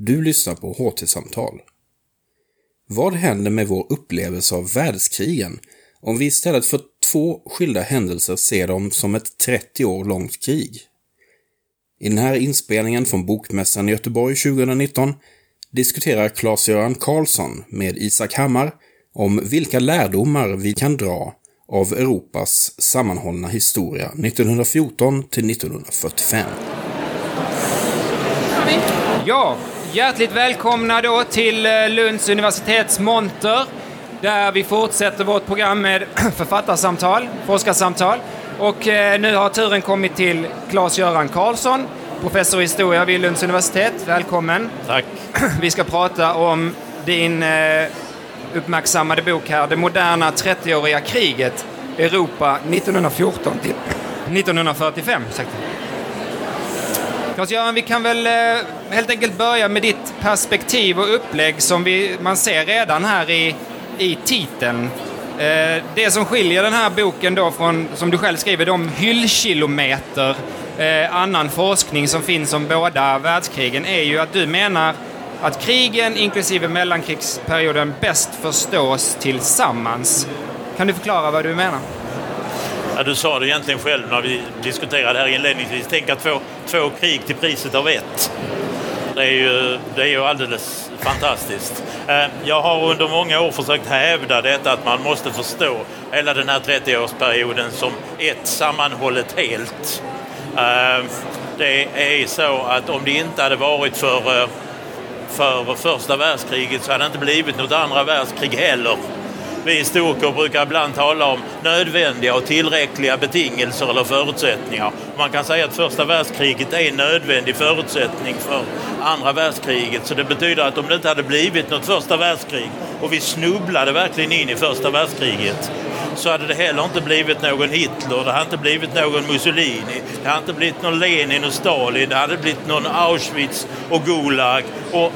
Du lyssnar på HT-samtal. Vad händer med vår upplevelse av världskrigen om vi istället för två skilda händelser ser dem som ett 30 år långt krig? I den här inspelningen från Bokmässan i Göteborg 2019 diskuterar Claes-Göran Karlsson med Isak Hammar om vilka lärdomar vi kan dra av Europas sammanhållna historia 1914 till 1945. Ja, hjärtligt välkomna då till eh, Lunds universitets monter där vi fortsätter vårt program med författarsamtal, forskarsamtal. Och eh, nu har turen kommit till Claes-Göran Karlsson, professor i historia vid Lunds universitet. Välkommen! Tack! Vi ska prata om din eh, uppmärksammade bok här, Det moderna 30-åriga kriget, Europa 1914 till 1945. Claes-Göran, vi kan väl eh, helt enkelt börja med ditt perspektiv och upplägg som vi, man ser redan här i, i titeln. Eh, det som skiljer den här boken då från, som du själv skriver, de hyllkilometer eh, annan forskning som finns om båda världskrigen är ju att du menar att krigen, inklusive mellankrigsperioden, bäst förstås tillsammans. Kan du förklara vad du menar? Ja, du sa det egentligen själv när vi diskuterade här inledningsvis. Tänk att få två krig till priset av ett. Det är ju, det är ju alldeles fantastiskt. Eh, jag har under många år försökt hävda detta att man måste förstå hela den här 30-årsperioden som ett sammanhållet helt. Eh, det är så att om det inte hade varit för, eh, för första världskriget så hade det inte blivit något andra världskrig heller. Vi historiker brukar ibland tala om nödvändiga och tillräckliga betingelser eller förutsättningar. Man kan säga att första världskriget är en nödvändig förutsättning för andra världskriget. Så det betyder att om det inte hade blivit något första världskrig och vi snubblade verkligen in i första världskriget så hade det heller inte blivit någon Hitler, det hade inte blivit någon Mussolini, det hade inte blivit någon Lenin och Stalin, det hade blivit någon Auschwitz och Gulag. Och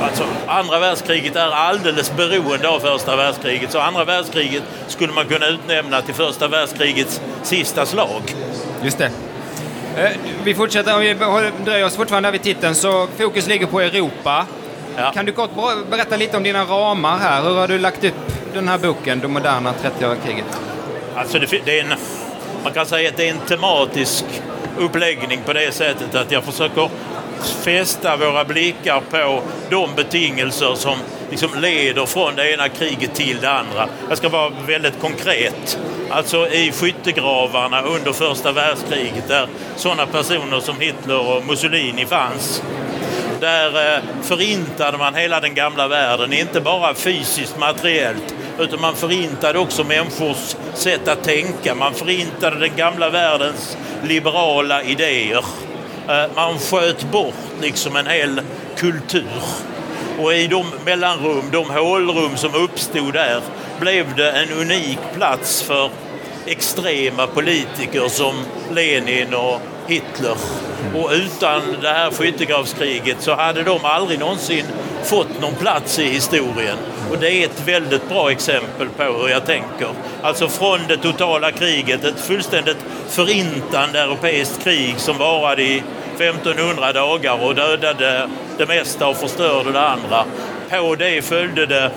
Alltså, andra världskriget är alldeles beroende av första världskriget. Så andra världskriget skulle man kunna utnämna till första världskrigets sista slag. Just det. Eh, vi fortsätter, om vi dröjer oss fortfarande vid titeln, så fokus ligger på Europa. Ja. Kan du kort berätta lite om dina ramar här? Hur har du lagt upp den här boken, Det moderna 30-åriga kriget? Alltså det, det är en, man kan säga att det är en tematisk uppläggning på det sättet att jag försöker fästa våra blickar på de betingelser som liksom leder från det ena kriget till det andra. Jag ska vara väldigt konkret. Alltså i skyttegravarna under första världskriget där sådana personer som Hitler och Mussolini fanns. Där eh, förintade man hela den gamla världen, inte bara fysiskt materiellt utan man förintade också människors sätt att tänka. Man förintade den gamla världens liberala idéer. Eh, man sköt bort liksom en hel kultur. Och i de mellanrum, de hålrum som uppstod där blev det en unik plats för extrema politiker som Lenin och Hitler. Och utan det här skyttegravskriget så hade de aldrig någonsin fått någon plats i historien. Och det är ett väldigt bra exempel på hur jag tänker. Alltså från det totala kriget, ett fullständigt förintande europeiskt krig som varade i 1500 dagar och dödade det mesta och förstörde det andra. På det följde det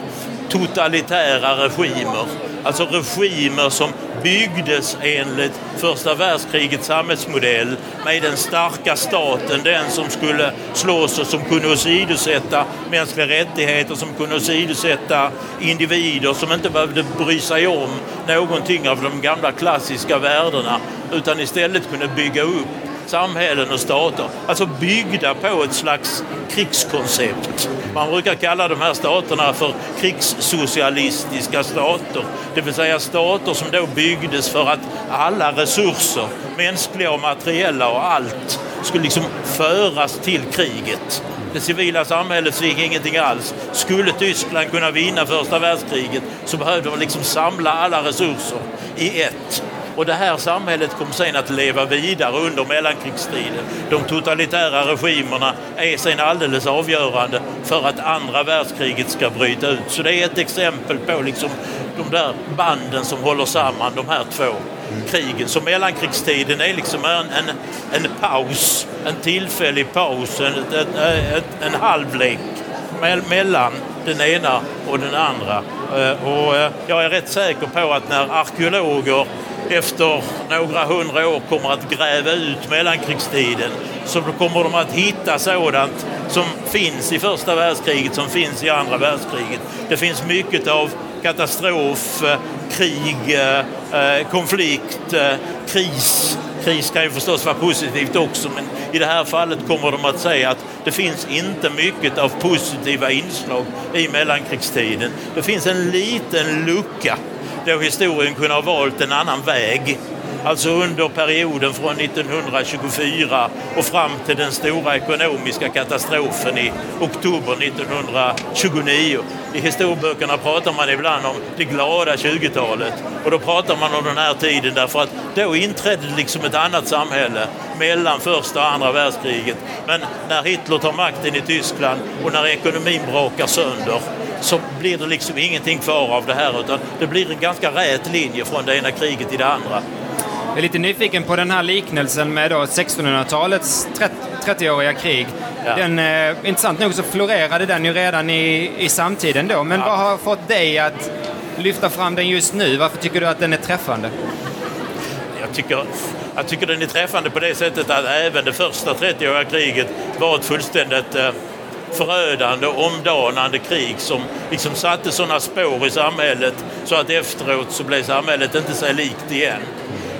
totalitära regimer. Alltså regimer som byggdes enligt första världskrigets samhällsmodell med den starka staten, den som skulle slåss och som kunde åsidosätta mänskliga rättigheter, som kunde åsidosätta individer som inte behövde bry sig om någonting av de gamla klassiska värdena utan istället kunde bygga upp samhällen och stater. Alltså byggda på ett slags krigskoncept. Man brukar kalla de här staterna för krigssocialistiska stater. Det vill säga stater som då byggdes för att alla resurser, mänskliga och materiella och allt, skulle liksom föras till kriget. Det civila samhället fick ingenting alls. Skulle Tyskland kunna vinna första världskriget så behövde man liksom samla alla resurser i ett. Och det här samhället kom sen att leva vidare under mellankrigstiden. De totalitära regimerna är sen alldeles avgörande för att andra världskriget ska bryta ut. Så det är ett exempel på liksom de där banden som håller samman de här två. krigen. Så mellankrigstiden är liksom en, en, en paus, en tillfällig paus, en, en, en, en halvlek mellan den ena och den andra. Eh, och eh, jag är rätt säker på att när arkeologer efter några hundra år kommer att gräva ut mellankrigstiden så kommer de att hitta sådant som finns i första världskriget som finns i andra världskriget. Det finns mycket av katastrof, eh, krig, eh, eh, konflikt, kris. Kris kan ju förstås vara positivt också men i det här fallet kommer de att säga att det finns inte mycket av positiva inslag i mellankrigstiden. Det finns en liten lucka då historien kunde ha valt en annan väg. Alltså under perioden från 1924 och fram till den stora ekonomiska katastrofen i oktober 1929. I historieböckerna pratar man ibland om det glada 20-talet och då pratar man om den här tiden därför att då inträdde liksom ett annat samhälle mellan första och andra världskriget. Men när Hitler tar makten i Tyskland och när ekonomin brakar sönder så blir det liksom ingenting kvar av det här utan det blir en ganska rät linje från det ena kriget till det andra. Jag är lite nyfiken på den här liknelsen med 1600-talets 30-åriga krig. Ja. Den, eh, intressant nog så florerade den ju redan i, i samtiden då. Men ja. vad har fått dig att lyfta fram den just nu? Varför tycker du att den är träffande? Jag tycker, jag tycker den är träffande på det sättet att även det första 30-åriga kriget var ett fullständigt eh, förödande, omdanande krig som liksom satte sådana spår i samhället så att efteråt så blev samhället inte sig likt igen.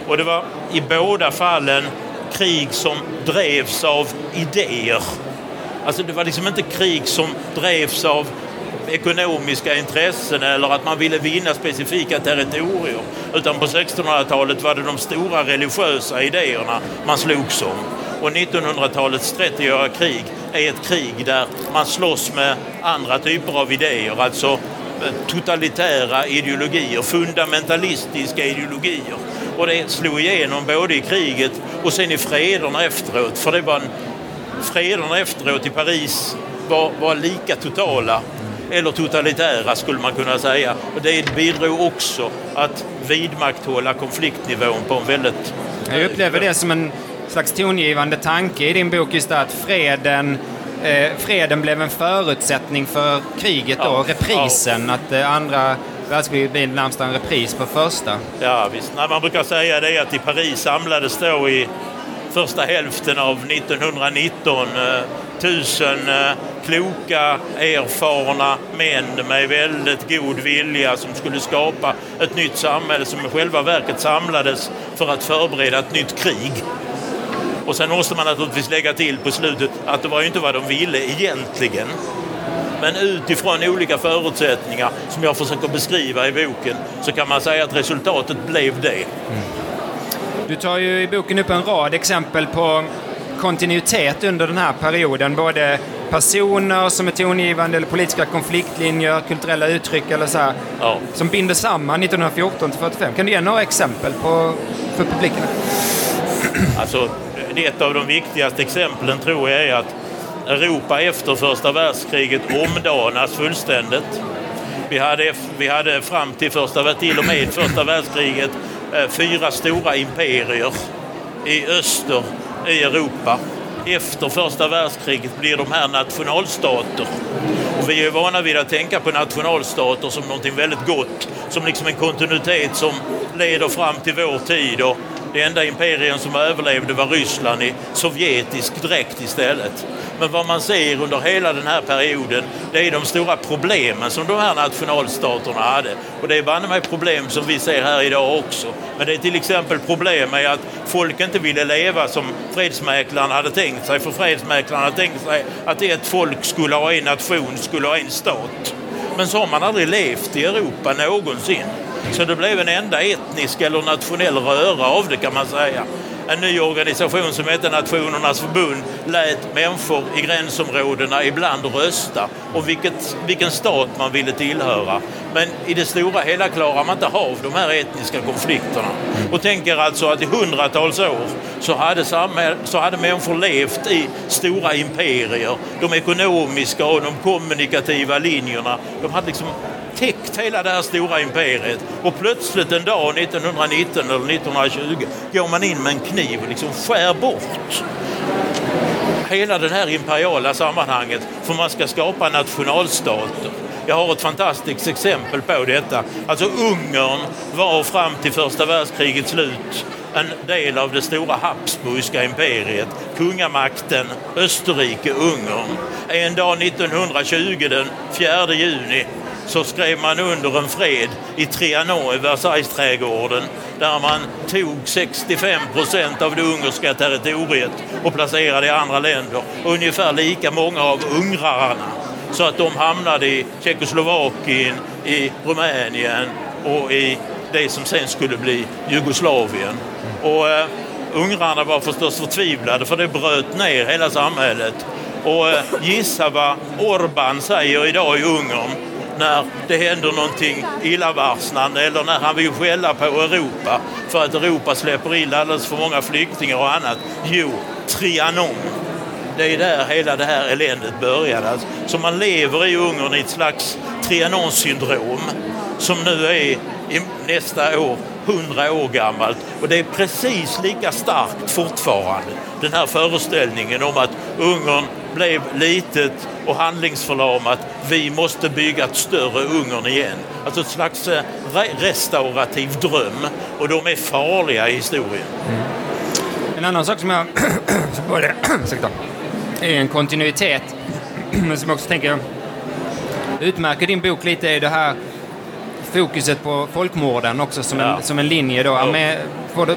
Och det var i båda fallen krig som drevs av idéer. Alltså det var liksom inte krig som drevs av ekonomiska intressen eller att man ville vinna specifika territorier. Utan på 1600-talet var det de stora religiösa idéerna man slogs om. Och 1900-talets 30-åriga krig är ett krig där man slåss med andra typer av idéer, alltså eh, totalitära ideologier, fundamentalistiska ideologier. Och det slog igenom både i kriget och sen i frederna efteråt. För det var en, frederna efteråt i Paris var, var lika totala eller totalitära skulle man kunna säga. Och det bidrog också att vidmakthålla konfliktnivån på en väldigt... Jag upplever det som en slags tongivande tanke i din bok just att freden eh, freden blev en förutsättning för kriget då, ja, reprisen, ja. att eh, andra världskriget blir närmast en repris på första. Ja visst, Nej, man brukar säga det att i Paris samlades då i första hälften av 1919 eh, tusen eh, kloka, erfarna män med väldigt god vilja som skulle skapa ett nytt samhälle som i själva verket samlades för att förbereda ett nytt krig. Och sen måste man naturligtvis lägga till på slutet att det var ju inte vad de ville egentligen. Men utifrån olika förutsättningar som jag försöker beskriva i boken så kan man säga att resultatet blev det. Mm. Du tar ju i boken upp en rad exempel på kontinuitet under den här perioden. Både personer som är tongivande eller politiska konfliktlinjer, kulturella uttryck eller så här, ja. som binder samman 1914 till 45. Kan du ge några exempel på, för publiken? Alltså, ett av de viktigaste exemplen tror jag är att Europa efter första världskriget omdanas fullständigt. Vi hade, vi hade fram till, första, till och med första världskriget eh, fyra stora imperier i öster i Europa. Efter första världskriget blir de här nationalstater. Och vi är vana vid att tänka på nationalstater som någonting väldigt gott, som liksom en kontinuitet som leder fram till vår tid och det enda imperium som överlevde var Ryssland i sovjetisk dräkt istället. Men vad man ser under hela den här perioden, det är de stora problemen som de här nationalstaterna hade. Och det är banne mig problem som vi ser här idag också. Men det är till exempel problem med att folk inte ville leva som fredsmäklaren hade tänkt sig. För fredsmäklaren hade tänkt sig att ett folk skulle ha en nation, skulle ha en stat. Men så har man aldrig levt i Europa någonsin. Så det blev en enda etnisk eller nationell röra av det kan man säga. En ny organisation som hette Nationernas förbund lät människor i gränsområdena ibland rösta om vilket, vilken stat man ville tillhöra. Men i det stora hela klarar man inte av de här etniska konflikterna. Och tänker alltså att i hundratals år så hade, samhäll, så hade människor levt i stora imperier. De ekonomiska och de kommunikativa linjerna, de hade liksom täckt hela det här stora imperiet. Och plötsligt en dag 1919 eller 1920 går man in med en kniv och liksom skär bort hela det här imperiala sammanhanget för man ska skapa nationalstater. Jag har ett fantastiskt exempel på detta. Alltså Ungern var fram till första världskrigets slut en del av det stora Habsburgska imperiet, kungamakten Österrike-Ungern. En dag 1920, den 4 juni, så skrev man under en fred i Trianon i Versaillesträdgården där man tog 65 procent av det ungerska territoriet och placerade i andra länder. Ungefär lika många av ungrarna så att de hamnade i Tjeckoslovakien, i Rumänien och i det som sen skulle bli Jugoslavien. Och eh, ungrarna var förstås förtvivlade för det bröt ner hela samhället. Och eh, gissa vad Orban säger idag i Ungern när det händer någonting illavarslande eller när han vill skälla på Europa för att Europa släpper in alldeles för många flyktingar och annat. Jo, Trianon. Det är där hela det här eländet började. Alltså, Så man lever i Ungern i ett slags Trianon-syndrom som nu är nästa år 100 år gammalt och det är precis lika starkt fortfarande. Den här föreställningen om att Ungern blev litet och handlingsförlamat. Vi måste bygga ett större Ungern igen. Alltså ett slags eh, restaurativ dröm och de är farliga i historien. Mm. En annan sak som jag är en kontinuitet, men som jag också tänker utmärker din bok lite är det här fokuset på folkmorden också som, ja. en, som en linje då. Arme, både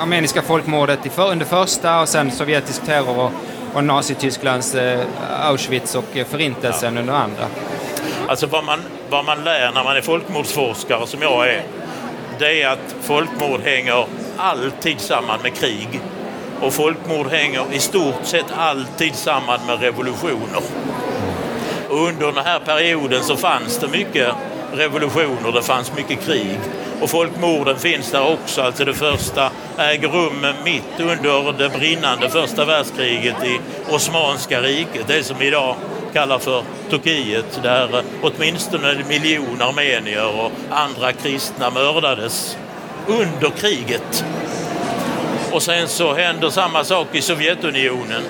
armeniska folkmordet i för, under första och sen sovjetisk terror och, och Nazitysklands eh, Auschwitz och eh, förintelsen ja. under andra. Alltså vad man, vad man lär när man är folkmordsforskare som jag är, det är att folkmord hänger alltid samman med krig. Och folkmord hänger i stort sett alltid samman med revolutioner. Och under den här perioden så fanns det mycket revolutioner, det fanns mycket krig. Och folkmorden finns där också. Alltså det första äger rum mitt under det brinnande första världskriget i Osmanska riket, det som idag kallar för Turkiet, där åtminstone en miljon armenier och andra kristna mördades under kriget. Och sen så händer samma sak i Sovjetunionen.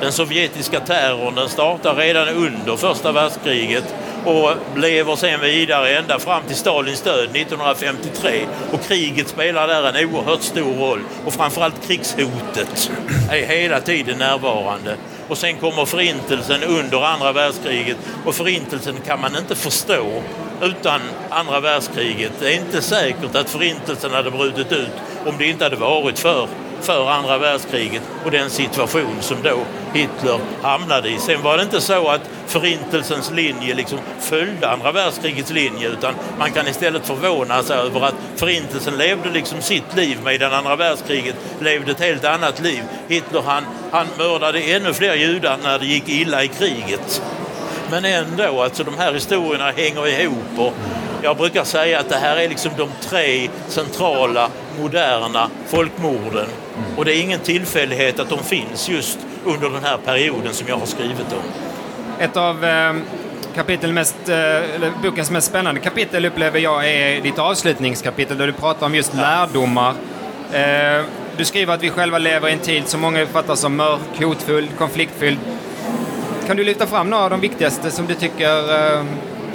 Den sovjetiska terrorn den startar redan under första världskriget och lever sen vidare ända fram till Stalins död 1953. Och kriget spelar där en oerhört stor roll och framförallt krigshotet är hela tiden närvarande. Och sen kommer förintelsen under andra världskriget och förintelsen kan man inte förstå utan andra världskriget. Det är inte säkert att förintelsen hade brutit ut om det inte hade varit för för andra världskriget och den situation som då Hitler hamnade i. Sen var det inte så att förintelsens linje liksom följde andra världskrigets linje utan man kan istället förvåna sig över att förintelsen levde liksom sitt liv medan andra världskriget levde ett helt annat liv. Hitler han, han mördade ännu fler judar när det gick illa i kriget. Men ändå, alltså de här historierna hänger ihop och jag brukar säga att det här är liksom de tre centrala moderna folkmorden. Och det är ingen tillfällighet att de finns just under den här perioden som jag har skrivit om. Ett av eh, kapitel mest, eh, bokens mest spännande kapitel upplever jag är ditt avslutningskapitel där du pratar om just lärdomar. Eh, du skriver att vi själva lever i en tid som många uppfattar som mörk, hotfull, konfliktfylld. Kan du lyfta fram några av de viktigaste som du tycker eh,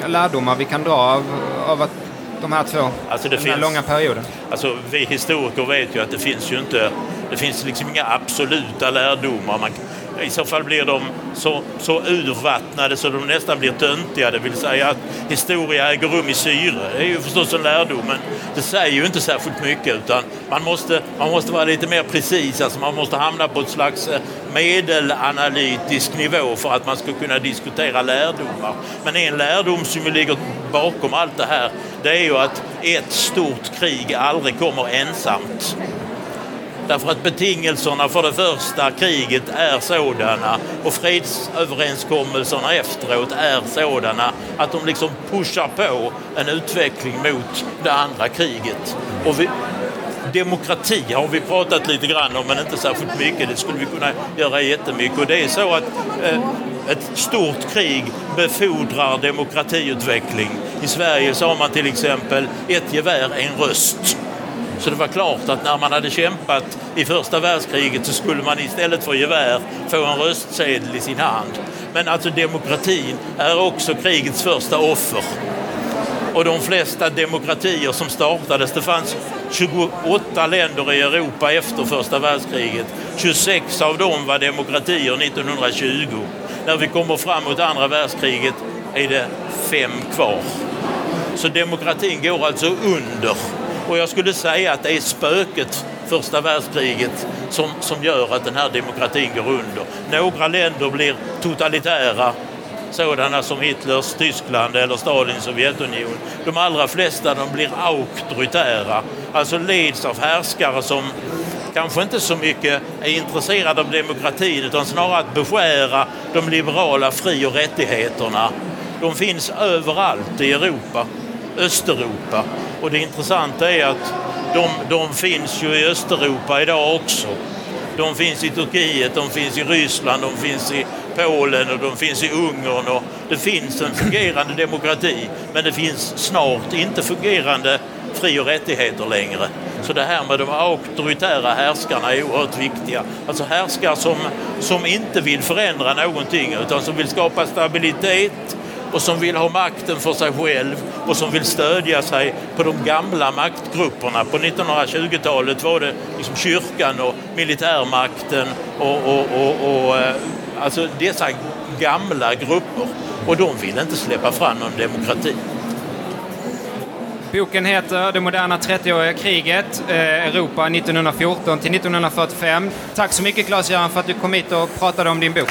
lärdomar vi kan dra av, av att de här två, alltså den finns, här långa perioden? Alltså vi historiker vet ju att det finns ju inte, det finns liksom inga absoluta lärdomar. Man, i så fall blir de så, så urvattnade så de nästan blir töntiga. Det vill säga att historia äger rum i syre. Det är ju förstås en lärdom, men det säger ju inte särskilt mycket utan man måste, man måste vara lite mer precis. Alltså man måste hamna på ett slags eh, medelanalytisk nivå för att man ska kunna diskutera lärdomar. Men en lärdom som ligger bakom allt det här, det är ju att ett stort krig aldrig kommer ensamt. Därför att betingelserna för det första kriget är sådana och fredsöverenskommelserna efteråt är sådana att de liksom pushar på en utveckling mot det andra kriget. Och vi, demokrati har vi pratat lite grann om men inte särskilt mycket. Det skulle vi kunna göra jättemycket. Och det är så att eh, ett stort krig befordrar demokratiutveckling I Sverige har man till exempel ett gevär, en röst. Så det var klart att när man hade kämpat i första världskriget så skulle man istället för gevär få en röstsedel i sin hand. Men alltså demokratin är också krigets första offer. Och de flesta demokratier som startades, det fanns 28 länder i Europa efter första världskriget. 26 av dem var demokratier 1920. När vi kommer fram mot andra världskriget är det fem kvar. Så demokratin går alltså under. Och jag skulle säga att det är spöket första världskriget som, som gör att den här demokratin går under. Några länder blir totalitära, sådana som Hitlers Tyskland eller Stalins Sovjetunion. De allra flesta de blir auktoritära, alltså leds av härskare som kanske inte så mycket är intresserade av demokratin utan snarare att beskära de liberala fri och rättigheterna. De finns överallt i Europa, Östeuropa. Och det intressanta är att de, de finns ju i Östeuropa idag också. De finns i Turkiet, de finns i Ryssland, de finns i Polen och de finns i Ungern. Och det finns en fungerande demokrati men det finns snart inte fungerande fri och rättigheter längre. Så det här med de auktoritära härskarna är oerhört viktiga. Alltså härskare som, som inte vill förändra någonting utan som vill skapa stabilitet och som vill ha makten för sig själv och som vill stödja sig på de gamla maktgrupperna. På 1920-talet var det liksom kyrkan och militärmakten och, och, och, och eh, alltså dessa gamla grupper och de vill inte släppa fram någon demokrati. Boken heter Det moderna 30-åriga kriget, eh, Europa 1914 till 1945. Tack så mycket Claes-Göran för att du kom hit och pratade om din bok.